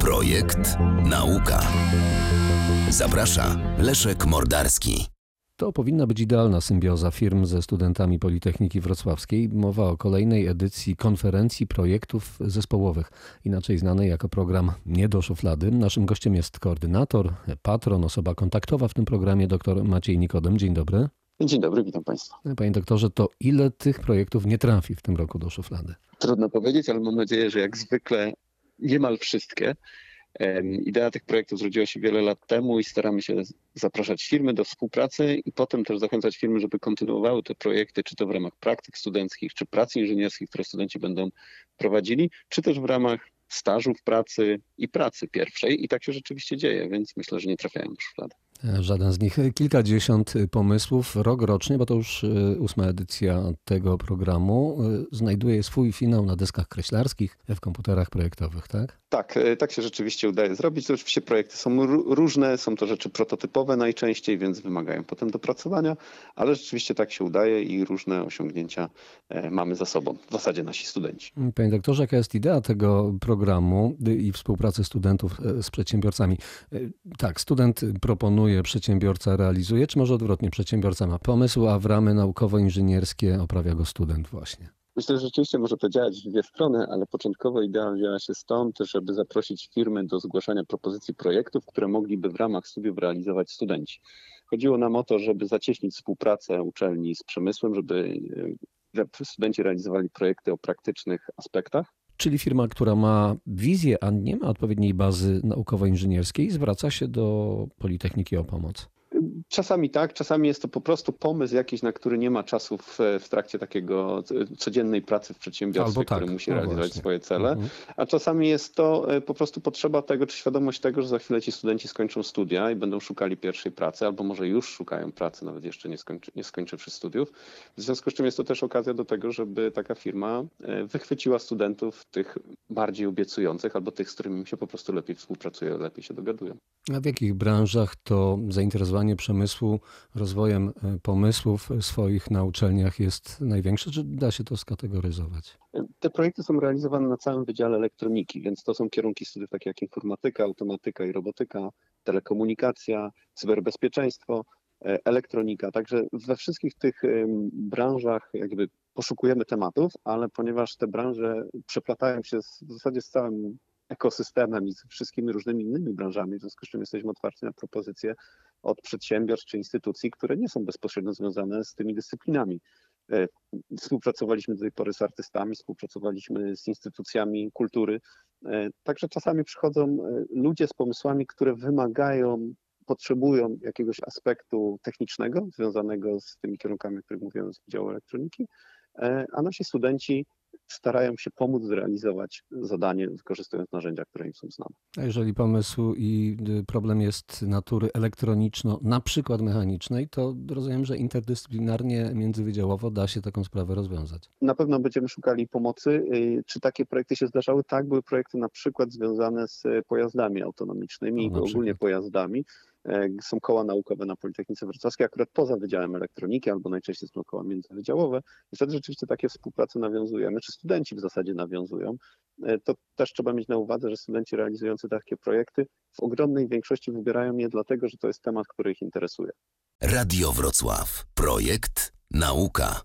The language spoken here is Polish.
Projekt Nauka. Zaprasza Leszek Mordarski. To powinna być idealna symbioza firm ze studentami Politechniki Wrocławskiej. Mowa o kolejnej edycji konferencji projektów zespołowych, inaczej znanej jako program Nie do szuflady. Naszym gościem jest koordynator, patron, osoba kontaktowa w tym programie, dr Maciej Nikodem. Dzień dobry. Dzień dobry, witam Państwa. Panie doktorze, to ile tych projektów nie trafi w tym roku do szuflady? Trudno powiedzieć, ale mam nadzieję, że jak zwykle niemal wszystkie. Idea tych projektów zrodziła się wiele lat temu i staramy się zapraszać firmy do współpracy i potem też zachęcać firmy, żeby kontynuowały te projekty, czy to w ramach praktyk studenckich, czy prac inżynierskich, które studenci będą prowadzili, czy też w ramach stażów pracy i pracy pierwszej. I tak się rzeczywiście dzieje, więc myślę, że nie trafiają do szuflady. Żaden z nich. Kilkadziesiąt pomysłów rok rocznie, bo to już y, ósma edycja tego programu, y, znajduje swój finał na deskach kreślarskich, w komputerach projektowych, tak? Tak, y, tak się rzeczywiście udaje zrobić. Oczywiście projekty są różne, są to rzeczy prototypowe najczęściej, więc wymagają potem dopracowania, ale rzeczywiście tak się udaje i różne osiągnięcia e, mamy za sobą, w zasadzie nasi studenci. Panie doktorze, jaka jest idea tego programu i współpracy studentów e, z przedsiębiorcami? E, tak, student proponuje przedsiębiorca realizuje, czy może odwrotnie, przedsiębiorca ma pomysł, a w ramy naukowo-inżynierskie oprawia go student właśnie? Myślę, że rzeczywiście może to działać w dwie strony, ale początkowo idea wzięła się stąd, żeby zaprosić firmy do zgłaszania propozycji projektów, które mogliby w ramach studiów realizować studenci. Chodziło nam o to, żeby zacieśnić współpracę uczelni z przemysłem, żeby e, studenci realizowali projekty o praktycznych aspektach Czyli firma, która ma wizję, a nie ma odpowiedniej bazy naukowo-inżynierskiej, zwraca się do Politechniki o pomoc. Czasami tak, czasami jest to po prostu pomysł jakiś, na który nie ma czasu w, w trakcie takiego codziennej pracy w przedsiębiorstwie, tak. który musi no realizować właśnie. swoje cele. Mhm. A czasami jest to e, po prostu potrzeba tego, czy świadomość tego, że za chwilę ci studenci skończą studia i będą szukali pierwszej pracy, albo może już szukają pracy, nawet jeszcze nie, skończy, nie skończywszy studiów. W związku z czym jest to też okazja do tego, żeby taka firma e, wychwyciła studentów tych bardziej obiecujących, albo tych, z którymi się po prostu lepiej współpracuje, lepiej się dogadują. A w jakich branżach to zainteresowanie przemysłu rozwojem e, pomysłów swoich na uczelniach jest największe? Czy da się to skategoryzować? Te projekty są realizowane na całym Wydziale Elektroniki, więc to są kierunki studiów takie jak informatyka, automatyka i robotyka, telekomunikacja, cyberbezpieczeństwo, e, elektronika. Także we wszystkich tych branżach jakby poszukujemy tematów, ale ponieważ te branże przeplatają się w zasadzie z całym ekosystemem i z wszystkimi różnymi innymi branżami, w związku z czym jesteśmy otwarci na propozycje od przedsiębiorstw czy instytucji, które nie są bezpośrednio związane z tymi dyscyplinami. E, współpracowaliśmy do tej pory z artystami, współpracowaliśmy z instytucjami kultury. E, także czasami przychodzą e, ludzie z pomysłami, które wymagają, potrzebują jakiegoś aspektu technicznego związanego z tymi kierunkami, o których mówiłem z Wydziału Elektroniki, a nasi studenci starają się pomóc zrealizować zadanie, wykorzystując narzędzia, które im są znane. A jeżeli pomysł i y, problem jest natury elektroniczno, na przykład mechanicznej, to rozumiem, że interdyscyplinarnie, międzywydziałowo da się taką sprawę rozwiązać. Na pewno będziemy szukali pomocy. Y, czy takie projekty się zdarzały? Tak, były projekty na przykład związane z pojazdami autonomicznymi, no, ogólnie pojazdami. E, są koła naukowe na Politechnice Wrocławskiej, akurat poza Wydziałem Elektroniki, albo najczęściej są koła międzywydziałowe. I wtedy rzeczywiście takie współprace nawiązujemy, czy studenci w zasadzie nawiązują. E, to też trzeba mieć na uwadze, że studenci realizujący takie projekty w ogromnej większości wybierają je dlatego, że to jest temat, który ich interesuje. Radio Wrocław. Projekt Nauka.